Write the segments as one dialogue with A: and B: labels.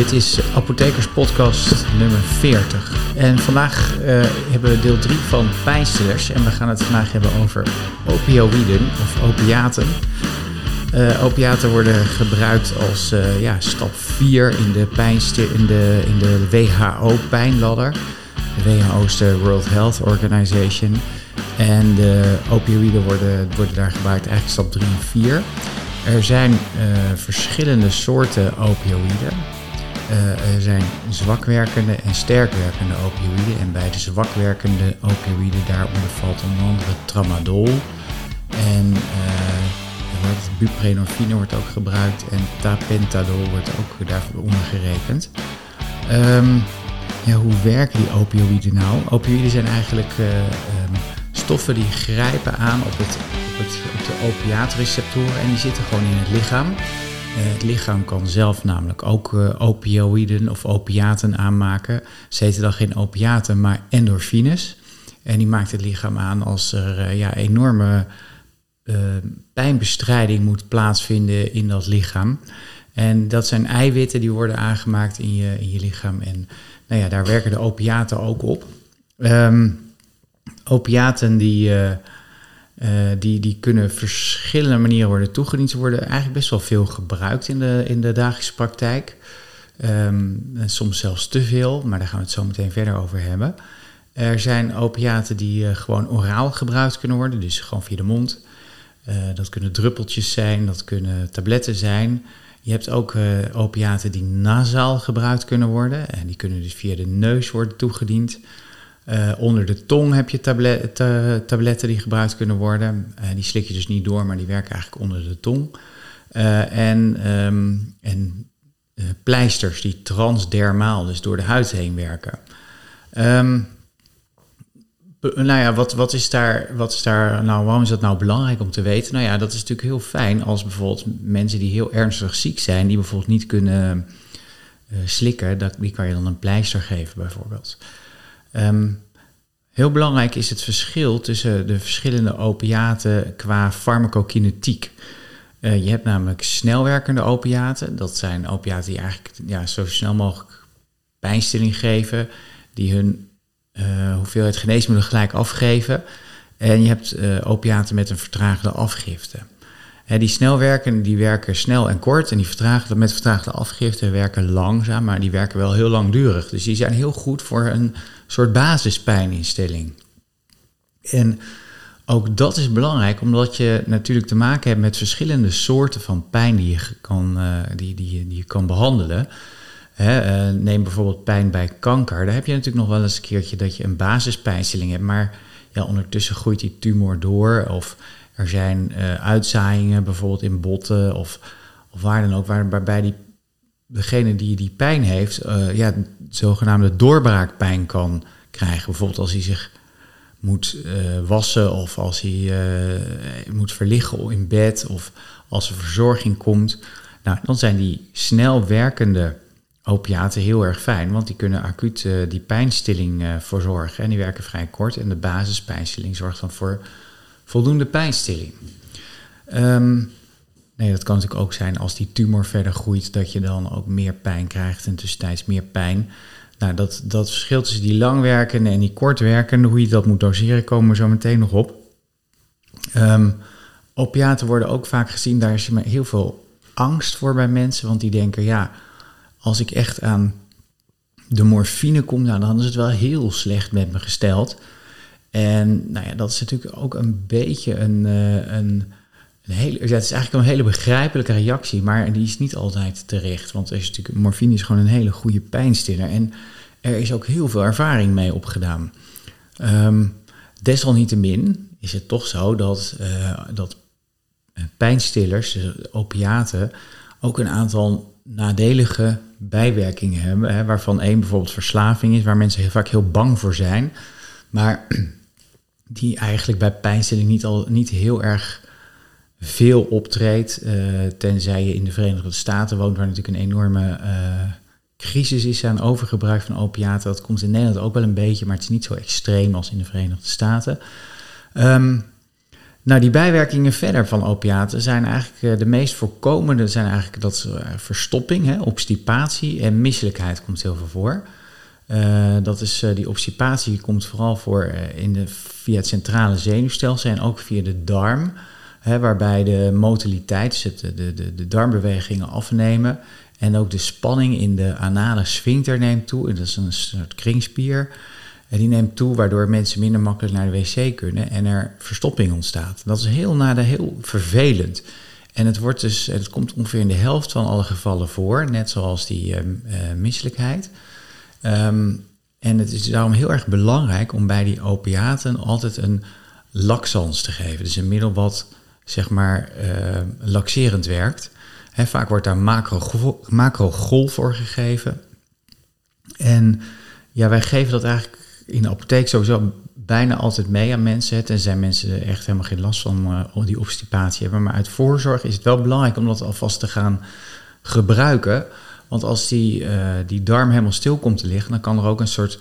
A: dit is Apothekers Podcast nummer 40. En vandaag uh, hebben we deel 3 van pijnstillers. En we gaan het vandaag hebben over opioïden of opiaten. Uh, opiaten worden gebruikt als uh, ja, stap 4 in de, in de, in de WHO-pijnladder. De WHO is de World Health Organization. En de opioïden worden, worden daar gebruikt eigenlijk stap 3 en 4. Er zijn verschillende soorten opioïden. Er zijn zwakwerkende en sterkwerkende opioïden. En bij de zwakwerkende opioïden daaronder valt onder andere tramadol. En uh, buprenorfine wordt ook gebruikt. En tapentadol wordt ook daarvoor ondergerekend. Um, ja, hoe werken die opioïden nou? Opioïden zijn eigenlijk um, stoffen die grijpen aan op, het, op, het, op de opiaatreceptoren en die zitten gewoon in het lichaam. Uh, het lichaam kan zelf namelijk ook uh, opioïden of opiaten aanmaken. Ze heten dan geen opiaten, maar endorfines. En die maakt het lichaam aan als er uh, ja, enorme pijnbestrijding moet plaatsvinden in dat lichaam. En dat zijn eiwitten die worden aangemaakt in je, in je lichaam. En nou ja, daar werken de opiaten ook op. Um, opiaten die, die, die kunnen verschillende manieren worden toegediend. Ze worden eigenlijk best wel veel gebruikt in de, in de dagelijkse praktijk. Um, soms zelfs te veel, maar daar gaan we het zo meteen verder over hebben. Er zijn opiaten die uh, gewoon oraal gebruikt kunnen worden, dus gewoon via de mond. dat kunnen druppeltjes zijn, dat kunnen tabletten zijn. Je hebt ook opiaten die nasaal gebruikt kunnen worden. En die kunnen dus via de neus worden toegediend. Uh, onder de tong heb je tablet, tabletten die gebruikt kunnen worden. Uh, die slik je dus niet door, maar die werken eigenlijk onder de tong. Uh, en um, en pleisters die transdermaal, dus door de huid heen werken. Um, nou ja, wat, wat, is daar, wat is daar, nou, waarom is dat nou belangrijk om te weten? Nou ja, dat is natuurlijk heel fijn als bijvoorbeeld mensen die heel ernstig ziek zijn, die bijvoorbeeld niet kunnen slikken, dat, die kan je dan een pleister geven bijvoorbeeld. Um, heel belangrijk is het verschil tussen de verschillende opiaten qua farmacokinetiek. Uh, je hebt namelijk snelwerkende opiaten. Dat zijn opiaten die eigenlijk ja, zo snel mogelijk pijnstilling geven, die hun uh, hoeveelheid geneesmiddelen gelijk afgeven. En je hebt uh, opiaten met een vertraagde afgifte. Hè, die snelwerkende die werken snel en kort en die vertraagde, met vertraagde afgifte werken langzaam, maar die werken wel heel langdurig. Dus die zijn heel goed voor een soort basispijninstelling. En ook dat is belangrijk, omdat je natuurlijk te maken hebt met verschillende soorten van pijn die je kan, uh, die, die, die je kan behandelen. Uh, neem bijvoorbeeld pijn bij kanker. Daar heb je natuurlijk nog wel eens een keertje dat je een basispijnstilling hebt, maar ja, ondertussen groeit die tumor door. Of er zijn uh, uitzaaiingen bijvoorbeeld in botten of, of waar dan ook, waarbij die, degene die die pijn heeft, uh, ja, zogenaamde doorbraakpijn kan krijgen. Bijvoorbeeld als hij zich moet uh, wassen of als hij moet verliggen in bed of als er verzorging komt. Nou, dan zijn die snel werkende opiaten heel erg fijn, want die kunnen acuut die pijnstilling verzorgen. En die werken vrij kort en de basispijnstilling zorgt dan voor voldoende pijnstilling. Um, nee, dat kan natuurlijk ook zijn als die tumor verder groeit, dat je dan ook meer pijn krijgt en tussentijds meer pijn. Nou, dat, dat verschil tussen die langwerkende en die kortwerkende, hoe je dat moet doseren, komen we zo meteen nog op. Um, opiaten worden ook vaak gezien, daar is heel veel angst voor bij mensen, want die denken, ja, als ik echt aan de morfine kom, nou, dan is het wel heel slecht met me gesteld. En nou ja, dat is natuurlijk ook een beetje een, uh, een, hele. Het is eigenlijk een hele begrijpelijke reactie, maar die is niet altijd terecht. Want er is natuurlijk, morfine is gewoon een hele goede pijnstiller. En er is ook heel veel ervaring mee opgedaan. Um, desalniettemin is het toch zo dat, uh, dat pijnstillers, dus opiaten, ook een aantal nadelige bijwerkingen hebben. Hè, waarvan één bijvoorbeeld verslaving is, waar mensen heel vaak heel bang voor zijn. Maar die eigenlijk bij pijnstilling niet, al, niet heel erg veel optreedt. Uh, tenzij je in de Verenigde Staten woont, waar natuurlijk een enorme uh, crisis is aan overgebruik van opiaten. Dat komt in Nederland ook wel een beetje, maar het is niet zo extreem als in de Verenigde Staten. Um, Nou, die bijwerkingen verder van opiaten zijn eigenlijk de meest voorkomende zijn eigenlijk dat verstopping, hè, obstipatie en misselijkheid komt heel veel voor. dat is, die obstipatie komt vooral voor in de, via het centrale zenuwstelsel en ook via de darm waarbij de motiliteit, dus de, de, de darmbewegingen afnemen. En ook de spanning in de anale sphincter neemt toe. Dat is een soort kringspier. En die neemt toe, waardoor mensen minder makkelijk naar de wc kunnen en er verstopping ontstaat. Dat is heel nade, heel vervelend. En het, wordt dus, het komt ongeveer in de helft van alle gevallen voor, net zoals die uh, misselijkheid. Ehm, en het is daarom heel erg belangrijk om bij die opiaten altijd een laxans te geven. Dus een middel wat zeg maar uh, laxerend werkt. Vaak wordt daar macro, macrogolf voor gegeven. En ja, wij geven dat eigenlijk in de apotheek sowieso bijna altijd mee aan mensen. Tenzij mensen echt helemaal geen last van uh, die obstipatie hebben. Maar uit voorzorg is het wel belangrijk om dat alvast te gaan gebruiken. Want als die, uh, die darm helemaal stil komt te liggen, dan kan er ook een soort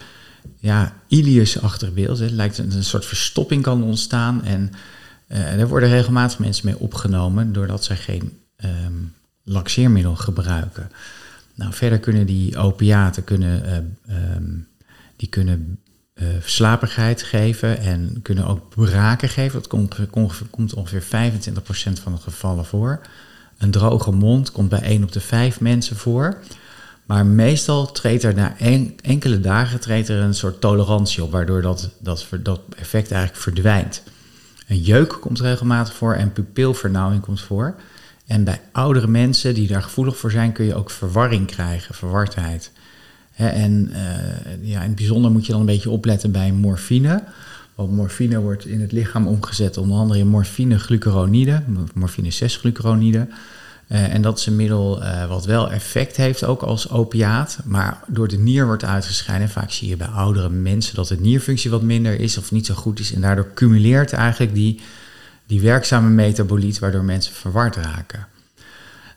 A: ja, ilius-achtig beeld. Het lijkt een, soort verstopping kan ontstaan. En er worden regelmatig mensen mee opgenomen doordat zij geen um, laxeermiddel gebruiken. Nou, verder kunnen die opiaten kunnen, uh, um, die kunnen uh, slapigheid geven en kunnen ook braken geven. Dat komt, komt ongeveer 25% van de gevallen voor. Een droge mond komt bij 1 op de 5 mensen voor. Maar meestal treedt er na enkele dagen treedt er een soort tolerantie op, waardoor dat, dat effect eigenlijk verdwijnt. Een jeuk komt regelmatig voor en pupilvernauwing komt voor. En bij oudere mensen die daar gevoelig voor zijn, kun je ook verwarring krijgen, verwardheid. en uh, ja, in het bijzonder moet je dan een beetje opletten bij morfine. Want morfine wordt in het lichaam omgezet onder andere in morfine-glucuronide, morfine 6-glucuronide. Uh, en dat is een middel uh, wat wel effect heeft, ook als opiaat, maar door de nier wordt uitgescheiden. vaak zie je bij oudere mensen dat de nierfunctie wat minder is of niet zo goed is. En daardoor cumuleert eigenlijk die, die werkzame metaboliet, waardoor mensen verward raken.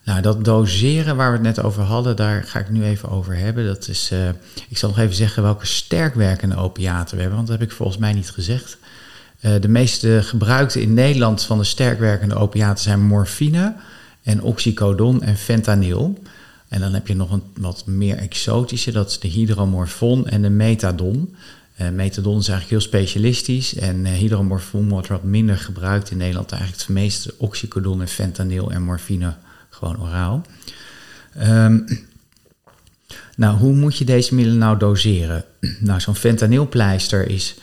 A: Nou, dat doseren waar we het net over hadden, daar ga ik nu even over hebben. Dat is, uh, ik zal nog even zeggen welke sterk werkende opiaten we hebben, want dat heb ik volgens mij niet gezegd. de meeste gebruikte in Nederland van de sterk werkende opiaten zijn morfine en oxycodon en fentanyl. En dan heb je nog een wat meer exotische, dat is de hydromorfon en de methadon. Uh, methadon is eigenlijk heel specialistisch en uh, hydromorfon wordt wat minder gebruikt in Nederland. Eigenlijk het meeste oxycodon en fentanyl en morfine gewoon oraal. Um, nou, hoe moet je deze middelen nou doseren? nou, zo'n fentanylpleister is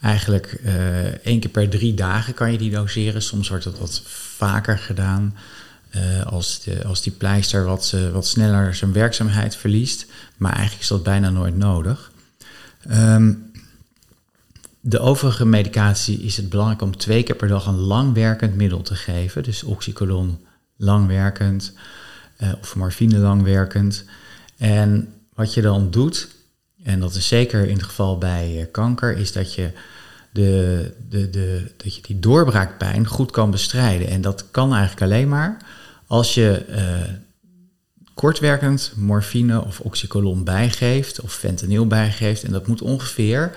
A: eigenlijk uh, één keer per drie dagen kan je die doseren. Soms wordt dat wat vaker gedaan. Uh, als, de, als die pleister wat, wat sneller zijn werkzaamheid verliest. Maar eigenlijk is dat bijna nooit nodig. Um, de overige medicatie is het belangrijk om twee keer per dag een langwerkend middel te geven. Dus oxycodon langwerkend uh, of morfine langwerkend. En wat je dan doet, en dat is zeker in het geval bij kanker, is dat je de, de, de, dat je die doorbraakpijn goed kan bestrijden. En dat kan eigenlijk alleen maar als je uh, kortwerkend morfine of oxycolon bijgeeft of fentanyl bijgeeft. En dat moet ongeveer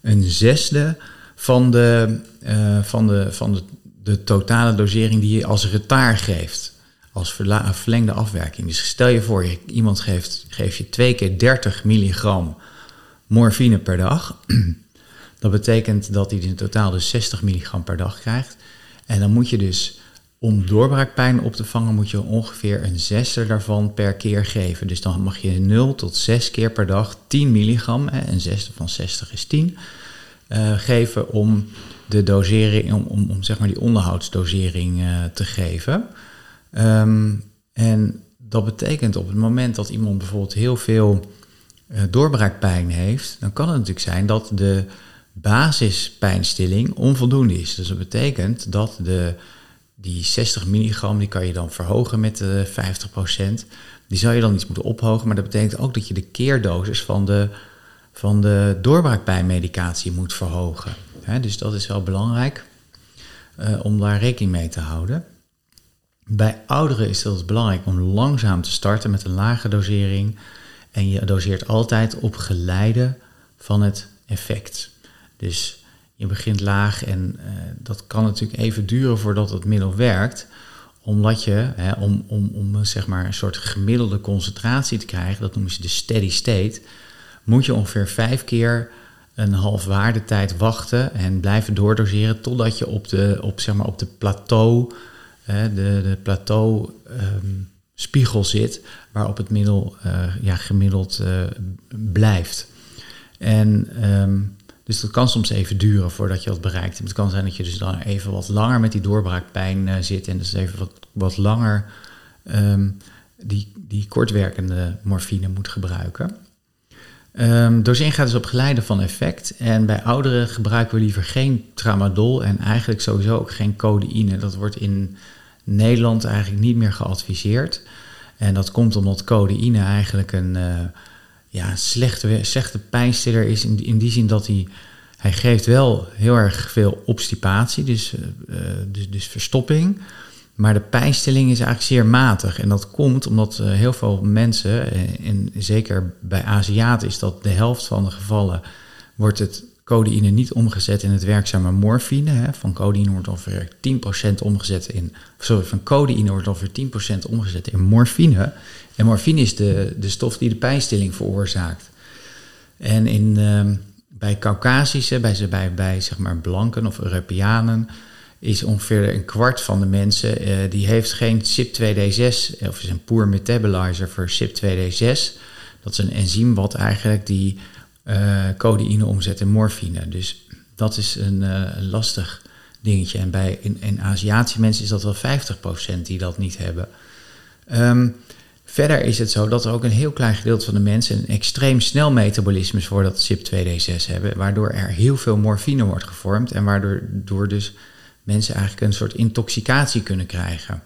A: een zesde van de, uh, van de, van de, de totale dosering die je als retaar geeft. Als verlengde afwerking. Dus stel je voor, je, iemand geeft, geeft je twee keer 30 milligram morfine per dag. Dat betekent dat hij in totaal dus 60 milligram per dag krijgt. En dan moet je dus, om doorbraakpijn op te vangen, moet je ongeveer een zesde daarvan per keer geven. Dus dan mag je 0 tot 6 keer per dag 10 milligram, een zesde van 60 is 10, uh, geven om de dosering, om, om, zeg maar die onderhoudsdosering uh, te geven. Um, en dat betekent op het moment dat iemand bijvoorbeeld heel veel uh, doorbraakpijn heeft, dan kan het natuurlijk zijn dat de basispijnstilling onvoldoende is. Dus dat betekent dat de, die 60 milligram, die kan je dan verhogen met de 50 procent. Die zou je dan iets moeten ophogen, maar dat betekent ook dat je de keerdosis van de, van de doorbraakpijnmedicatie moet verhogen. dus dat is wel belangrijk uh, om daar rekening mee te houden. Bij ouderen is het belangrijk om langzaam te starten met een lage dosering. En je doseert altijd op geleide van het effect. Dus je begint laag en eh, dat kan natuurlijk even duren voordat het middel werkt. Omdat je, hè, om, om, om zeg maar een soort gemiddelde concentratie te krijgen, dat noemen ze de steady state, moet je ongeveer vijf keer een half waardetijd wachten en blijven doordoseren totdat je op de, op, zeg maar, op de plateau, hè, de, de plateau ehm, spiegel zit, waarop het middel uh, ja, gemiddeld uh, blijft. En um, dus dat kan soms even duren voordat je dat bereikt. het kan zijn dat je dus dan even wat langer met die doorbraakpijn uh, zit en dus even wat, wat langer um, die, die kortwerkende morfine moet gebruiken. Um, dosering gaat dus op geleide van effect. En bij ouderen gebruiken we liever geen tramadol en eigenlijk sowieso ook geen codeïne. Dat wordt in Nederland eigenlijk niet meer geadviseerd. En dat komt omdat codeïne eigenlijk een uh, ja, slechte, slechte pijnstiller is. In, in die zin dat hij, hij geeft wel heel erg veel obstipatie, dus, uh, dus, dus verstopping. Maar de pijnstilling is eigenlijk zeer matig. En dat komt omdat uh, heel veel mensen, en zeker bij Aziaten is dat de helft van de gevallen, wordt het codeïne niet omgezet in het werkzame morfine. Hè. Van codeïne wordt ongeveer 10% omgezet in. Sorry, van codeïne wordt ongeveer 10% omgezet in morfine. En morfine is de, de stof die de pijnstilling veroorzaakt. En in, uh, bij Caucasische, bij, bij, bij zeg maar blanken of Europeanen, is ongeveer een kwart van de mensen uh, die heeft geen CYP2D6 of is een poor metabolizer voor CYP2D6. Dat is een enzym wat eigenlijk die uh, codeïne omzet in morfine. Dus dat is een, uh, een lastig dingetje. En bij in, in, Aziatische mensen is dat wel 50% die dat niet hebben. Um, verder is het zo dat er ook een heel klein gedeelte van de mensen een extreem snel metabolisme voor dat CYP2D6 hebben, waardoor er heel veel morfine wordt gevormd en waardoor door dus mensen eigenlijk een soort intoxicatie kunnen krijgen.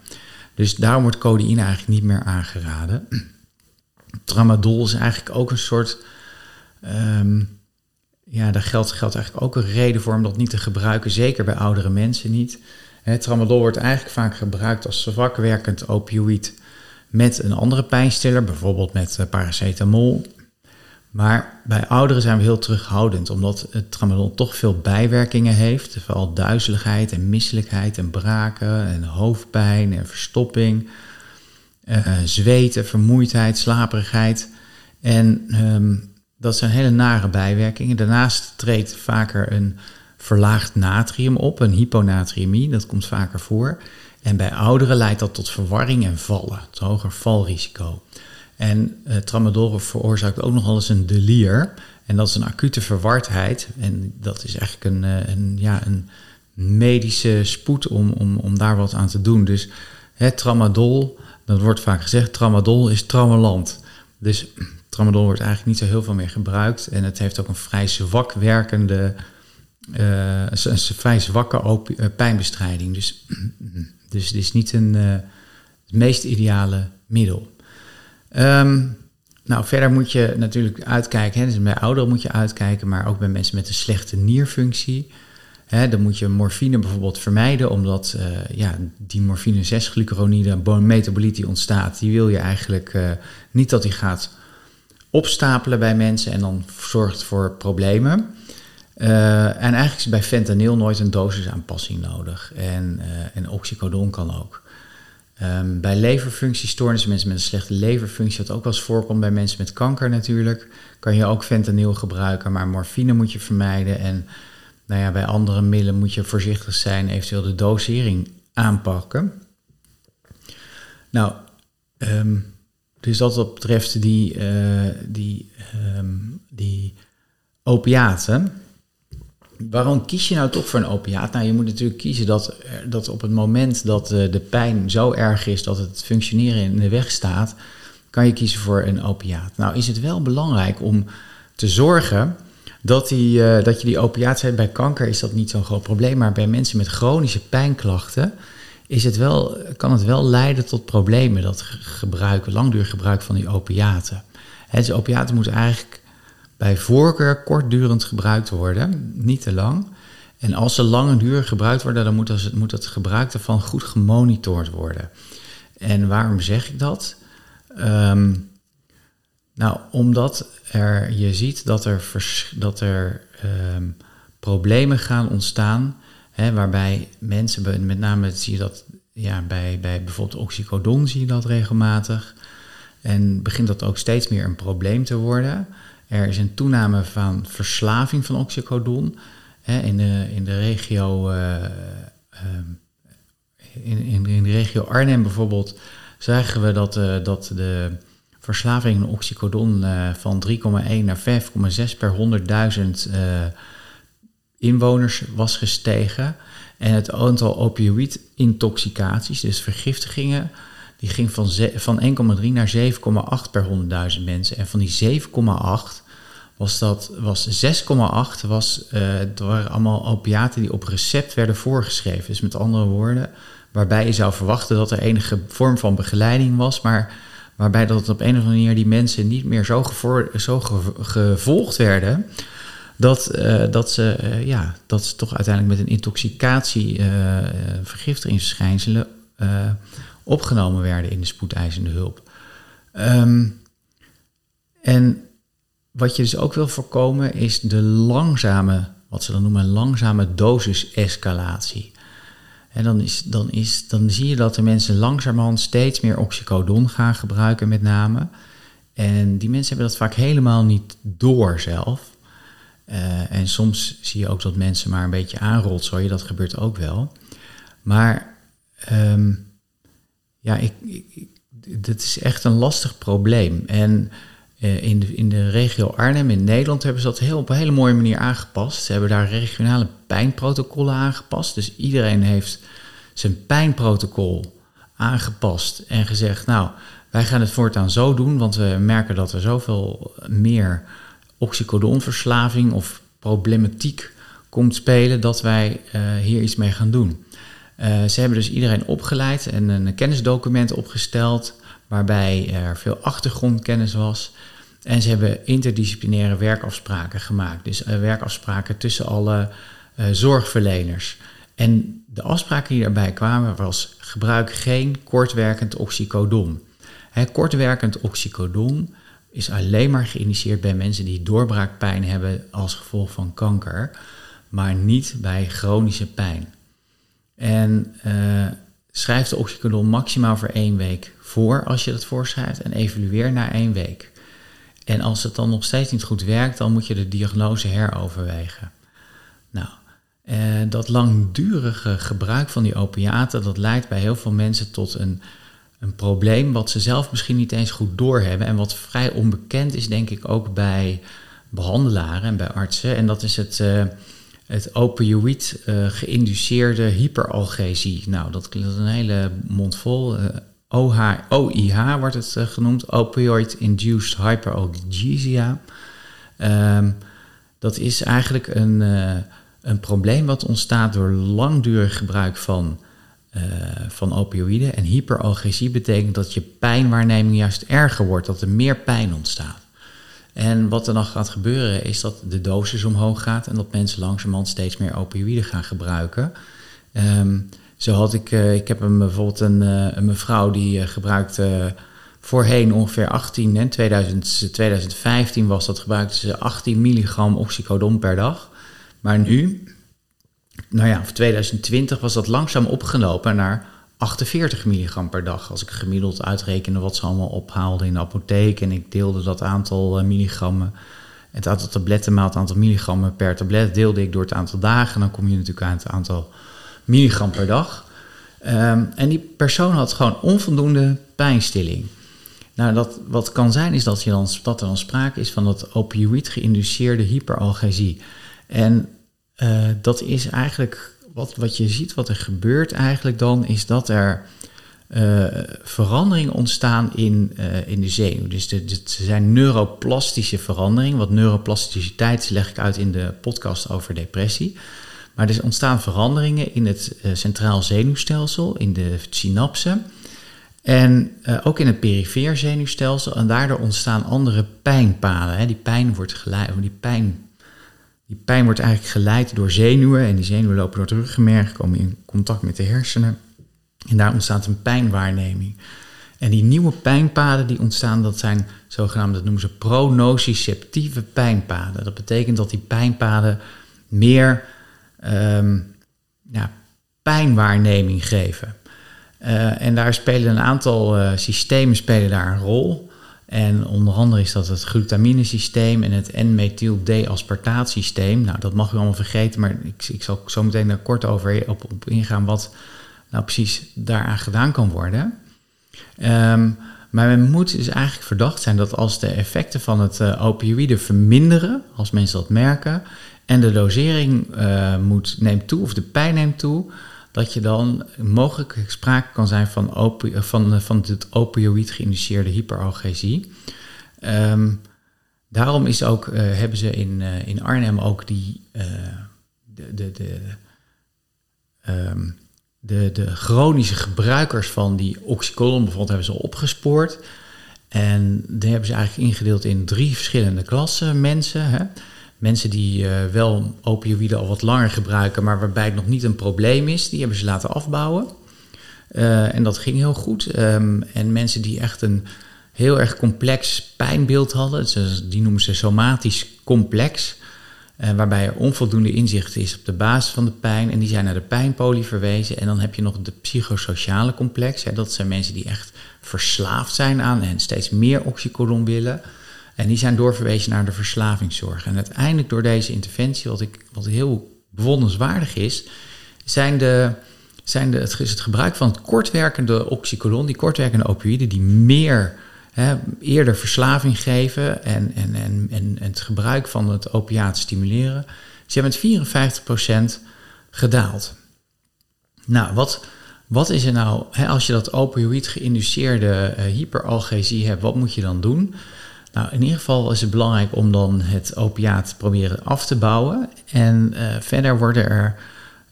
A: Dus daarom wordt codeïne eigenlijk niet meer aangeraden. Tramadol is eigenlijk ook een soort Um, ja, daar geldt, geldt eigenlijk ook een reden voor om dat niet te gebruiken, zeker bij oudere mensen niet. Tramadol wordt eigenlijk vaak gebruikt als zwakwerkend opioïd met een andere pijnstiller, bijvoorbeeld met eh, paracetamol. Maar bij ouderen zijn we heel terughoudend, omdat het tramadol toch veel bijwerkingen heeft. Vooral duizeligheid en misselijkheid en braken en hoofdpijn en verstopping, uh, zweten, vermoeidheid, slaperigheid. En um, dat zijn hele nare bijwerkingen. Daarnaast treedt vaker een verlaagd natrium op, een hyponatriëmie, dat komt vaker voor. En bij ouderen leidt dat tot verwarring en vallen, het hoger valrisico. En uh, tramadol veroorzaakt ook nog wel eens een delier. En dat is een acute verwardheid. En dat is eigenlijk een, uh, een, ja, een medische spoed om, om, om daar wat aan te doen. Dus het tramadol, dat wordt vaak gezegd, tramadol is traumaland. Dus tramadol wordt eigenlijk niet zo heel veel meer gebruikt. En het heeft ook een vrij zwak werkende, uh, een vrij zwakke uh, pijnbestrijding. Dus, dus het is niet een, uh, het meest ideale middel. Um, nou, verder moet je natuurlijk uitkijken. Hè, dus bij ouderen moet je uitkijken, maar ook bij mensen met een slechte nierfunctie. Hè, dan moet je morfine bijvoorbeeld vermijden, omdat ja, die morfine 6-glucuronide, een metaboliet die ontstaat, die wil je eigenlijk niet dat die gaat opstapelen bij mensen en dan zorgt voor problemen. Uh, en eigenlijk is bij fentanyl nooit een dosisaanpassing nodig. En, uh, en oxycodon kan ook. Um, bij leverfunctiestoornissen, mensen met een slechte leverfunctie, wat ook wel eens voorkomt bij mensen met kanker natuurlijk, kan je ook fentanyl gebruiken, maar morfine moet je vermijden. En nou ja, bij andere middelen moet je voorzichtig zijn, eventueel de dosering aanpakken. Nou, um, dus dat wat betreft die, uh, die, um, die opiaten. Waarom kies je nou toch voor een opiaat? Nou, je moet natuurlijk kiezen dat, dat op het moment dat de, de pijn zo erg is dat het functioneren in de weg staat, kan je kiezen voor een opiaat. Nou, is het wel belangrijk om te zorgen dat, die, uh, dat je die opiaat hebt. Bij kanker is dat niet zo'n groot probleem, maar bij mensen met chronische pijnklachten is het wel, kan het wel leiden tot problemen, dat gebruik, langdurig gebruik van die opiaten. He, dus opiaten moeten eigenlijk bij voorkeur kortdurend gebruikt worden, niet te lang. En als ze lang en duur gebruikt worden, dan moet, het, moet het gebruik ervan goed gemonitord worden. En waarom zeg ik dat? Um, nou, omdat er, je ziet dat er, dat er um, problemen gaan ontstaan. Hè, waarbij mensen, met name zie je dat ja, bij, bij bijvoorbeeld oxycodon zie je dat regelmatig. En begint dat ook steeds meer een probleem te worden. Er is een toename van verslaving van oxycodon. Hè, in, de, in de regio. Uh, in, in, in, de regio Arnhem bijvoorbeeld zagen we dat, uh, dat de verslaving van oxycodon van 3,1 naar 5,6 per 100.000 inwoners was gestegen. En het aantal opioïdintoxicaties, dus vergiftigingen, die ging van, van 1,3 naar 7,8 per 100.000 mensen. En van die 7,8 was dat was 6,8 was, uh, allemaal opiaten die op recept werden voorgeschreven. Dus met andere woorden, waarbij je zou verwachten dat er enige vorm van begeleiding was, maar waarbij dat op een of andere manier die mensen niet meer zo, zo gevolgd werden dat, uh, dat, ze, uh, ja, dat ze toch uiteindelijk met een intoxicatie, uh, vergiftigingsverschijnselen opgenomen werden in de spoedeisende hulp. Um, en wat je dus ook wil voorkomen is de langzame, wat ze dan noemen, langzame dosisescalatie. En dan, is, dan, is, dan zie je dat de mensen langzamerhand steeds meer oxycodon gaan gebruiken, met name. En die mensen hebben dat vaak helemaal niet door zelf. Uh, en soms zie je ook dat mensen maar een beetje aanrotzooien, dat gebeurt ook wel. Maar um, ja, ik, ik, dit is echt een lastig probleem. En uh, in, de, in de regio Arnhem in Nederland hebben ze dat heel, op een hele mooie manier aangepast. Ze hebben daar regionale pijnprotocollen aangepast. Dus iedereen heeft zijn pijnprotocol aangepast en gezegd: Nou, wij gaan het voortaan zo doen, want we merken dat er zoveel meer oxycodonverslaving of problematiek komt spelen dat wij uh, hier iets mee gaan doen. Uh, ze hebben dus iedereen opgeleid en een kennisdocument opgesteld waarbij er veel achtergrondkennis was. En ze hebben interdisciplinaire werkafspraken gemaakt. Dus uh, werkafspraken tussen alle zorgverleners. En de afspraken die daarbij kwamen was gebruik geen kortwerkend oxycodon. Kortwerkend oxycodon is alleen maar geïnitieerd bij mensen die doorbraakpijn hebben als gevolg van kanker, maar niet bij chronische pijn. En uh, schrijf de oxycodon maximaal voor één week voor als je dat voorschrijft en evalueer na één week. En als het dan nog steeds niet goed werkt, dan moet je de diagnose heroverwegen. Nou, uh, dat langdurige gebruik van die opiaten, dat leidt bij heel veel mensen tot een een probleem wat ze zelf misschien niet eens goed doorhebben en wat vrij onbekend is, denk ik, ook bij behandelaren en bij artsen. En dat is het, uh, het opioïd uh, geïnduceerde hyperalgesie. Nou, dat klinkt een hele mond vol. Uh, OH, OIH wordt het genoemd, opioid-induced hyperalgesia. Um, dat is eigenlijk een, een probleem wat ontstaat door langdurig gebruik van uh, van opioïden. En hyperalgesie betekent dat je pijnwaarneming juist erger wordt, dat er meer pijn ontstaat. En wat er dan gaat gebeuren is dat de dosis omhoog gaat en dat mensen langzamerhand steeds meer opioïden gaan gebruiken. Um, zo had ik, uh, ik heb een, bijvoorbeeld een, uh, een mevrouw die gebruikte voorheen ongeveer 18, in 2000, 2015 was dat, gebruikte ze 18 milligram oxycodon per dag. Maar nu, nou ja, voor 2020 was dat langzaam opgelopen naar 48 milligram per dag. Als ik gemiddeld uitrekende wat ze allemaal ophaalden in de apotheek en ik deelde dat aantal uh, milligrammen, het aantal tabletten maal het aantal milligrammen per tablet, deelde ik door het aantal dagen. Dan kom je natuurlijk aan het aantal milligram per dag. Um, en die persoon had gewoon onvoldoende pijnstilling. Nou, dat, wat kan zijn is dat, je dan, dat er dan sprake is van dat opioïd geïnduceerde hyperalgesie. En uh, dat is eigenlijk wat, wat je ziet, wat er gebeurt eigenlijk dan, is dat er uh, veranderingen ontstaan in, uh, in de zenuw. Dus er zijn neuroplastische veranderingen. Wat neuroplasticiteit leg ik uit in de podcast over depressie. Maar er ontstaan veranderingen in het centraal zenuwstelsel, in de synapsen. En ook in het perifeer zenuwstelsel. En daardoor ontstaan andere pijnpaden. Hè. Die pijn wordt geleid, die pijn die pijn wordt eigenlijk geleid door zenuwen en die zenuwen lopen door het ruggenmerg, komen in contact met de hersenen en daar ontstaat een pijnwaarneming. En die nieuwe pijnpaden die ontstaan, dat zijn zogenaamde, dat noemen ze pronociceptieve pijnpaden. Dat betekent dat die pijnpaden meer ehm, ja, pijnwaarneming geven. Uh, en daar spelen een aantal uh, systemen spelen daar een rol. En onder andere is dat het glutaminesysteem en het N-methyl-D-aspartaatsysteem. Nou, dat mag u allemaal vergeten, maar ik, ik zal zo meteen daar kort over op, ingaan wat nou precies daaraan gedaan kan worden. Um, maar men moet dus eigenlijk verdacht zijn dat als de effecten van het uh, opioïde verminderen, als mensen dat merken, en de dosering uh, moet, neemt toe of de pijn neemt toe, dat je dan mogelijk sprake kan zijn van, opi van, van het opioïd geïnduceerde hyperalgesie. Um, daarom is ook, uh, hebben ze in, in Arnhem ook die, de, de, de, um, de, de chronische gebruikers van die oxycodon bijvoorbeeld hebben ze opgespoord. En die hebben ze eigenlijk ingedeeld in drie verschillende klassen mensen. Hè. Mensen die uh, wel opioïden al wat langer gebruiken, maar waarbij het nog niet een probleem is, die hebben ze laten afbouwen. Uh, en dat ging heel goed. Um, en mensen die echt een heel erg complex pijnbeeld hadden, die noemen ze somatisch complex, uh, waarbij er onvoldoende inzicht is op de basis van de pijn. En die zijn naar de pijnpolie verwezen. En dan heb je nog de psychosociale complex. Hè, dat zijn mensen die echt verslaafd zijn aan en steeds meer oxycodon willen. En die zijn doorverwezen naar de verslavingszorg. En uiteindelijk door deze interventie, wat, ik, wat heel bewonderenswaardig is, zijn de, zijn de, het, gebruik van het kortwerkende oxycodon, die kortwerkende opioïden, die meer hè, eerder verslaving geven en, en, en, en, het gebruik van het opiaat stimuleren, ze hebben met 54% gedaald. Nou, wat, wat is er nou, hè, als je dat opioïd geïnduceerde uh, hyperalgesie hebt, wat moet je dan doen? Nou, in ieder geval is het belangrijk om dan het opiaat proberen af te bouwen. En uh, verder er,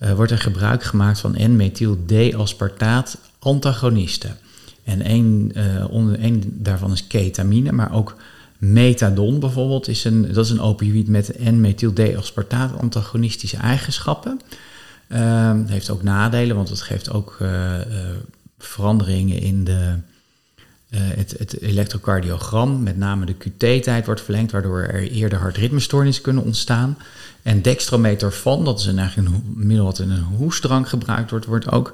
A: uh, wordt er gebruik gemaakt van N-methyl-D-aspartaat antagonisten. En een, uh, onder, daarvan is ketamine, maar ook methadon bijvoorbeeld is een, dat is een opioïd met N-methyl-D-aspartaat antagonistische eigenschappen. Het heeft ook nadelen, want het geeft ook veranderingen in de het, het, elektrocardiogram, met name de QT-tijd, wordt verlengd, waardoor er eerder hartritmestoornissen kunnen ontstaan. En dextrometorfan, dat is eigenlijk een middel wat in een hoestdrank gebruikt wordt, wordt ook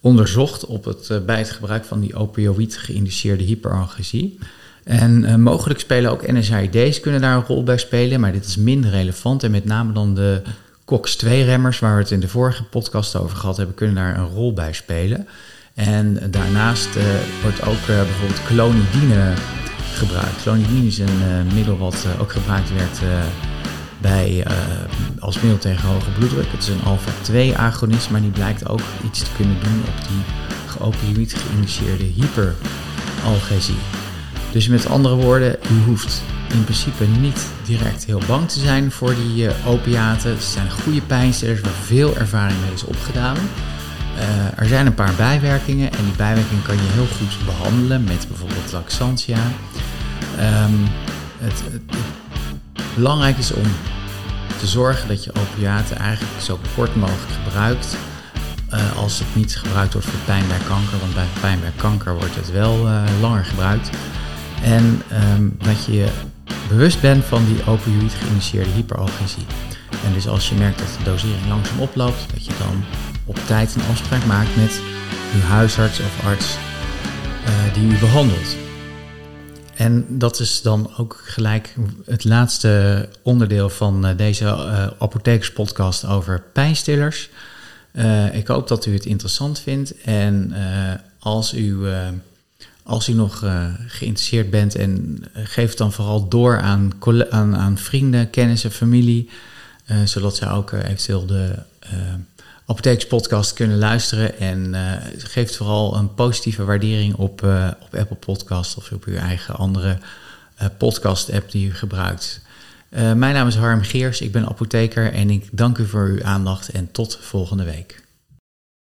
A: onderzocht op het, uh, bij het gebruik van die opioïd geïnduceerde hyperalgesie. En uh, mogelijk spelen ook NSAID's kunnen daar een rol bij spelen, maar dit is minder relevant. En met name dan de COX-2-remmers, waar we het in de vorige podcast over gehad hebben, kunnen daar een rol bij spelen. En daarnaast uh, wordt ook uh, bijvoorbeeld clonidine gebruikt. Clonidine is een uh, middel wat ook gebruikt werd bij, als middel tegen hoge bloeddruk. Het is een alpha-2-agonist, maar die blijkt ook iets te kunnen doen op die geopioïd geïnitieerde hyperalgesie. Dus met andere woorden, u hoeft in principe niet direct heel bang te zijn voor die opiaten. Ze zijn goede pijnstillers waar veel ervaring mee is opgedaan. Uh, er zijn een paar bijwerkingen en die bijwerkingen kan je heel goed behandelen met bijvoorbeeld laxantia. Um, het, het, belangrijk is om te zorgen dat je opiaten eigenlijk zo kort mogelijk gebruikt. Uh, als het niet gebruikt wordt voor pijn bij kanker, want bij pijn bij kanker wordt het wel uh, langer gebruikt. En um, dat je bewust bent van die opioïd geïnitieerde hyperalgesie. En dus als je merkt dat de dosering langzaam oploopt, dat je dan op tijd een afspraak maakt met uw huisarts of arts uh, die u behandelt. En dat is dan ook gelijk het laatste onderdeel van uh, deze uh, apothekerspodcast over pijnstillers. ik hoop dat u het interessant vindt en als u als u nog geïnteresseerd bent en geef het dan vooral door aan, aan, aan vrienden, kennissen, familie, zodat zij ook eventueel de Apothekerspodcast kunnen luisteren. En uh, geeft vooral een positieve waardering op, uh, op Apple Podcast of op uw eigen andere uh, podcast-app die u gebruikt. mijn naam is Harm Geers, ik ben apotheker en ik dank u voor uw aandacht en tot volgende week.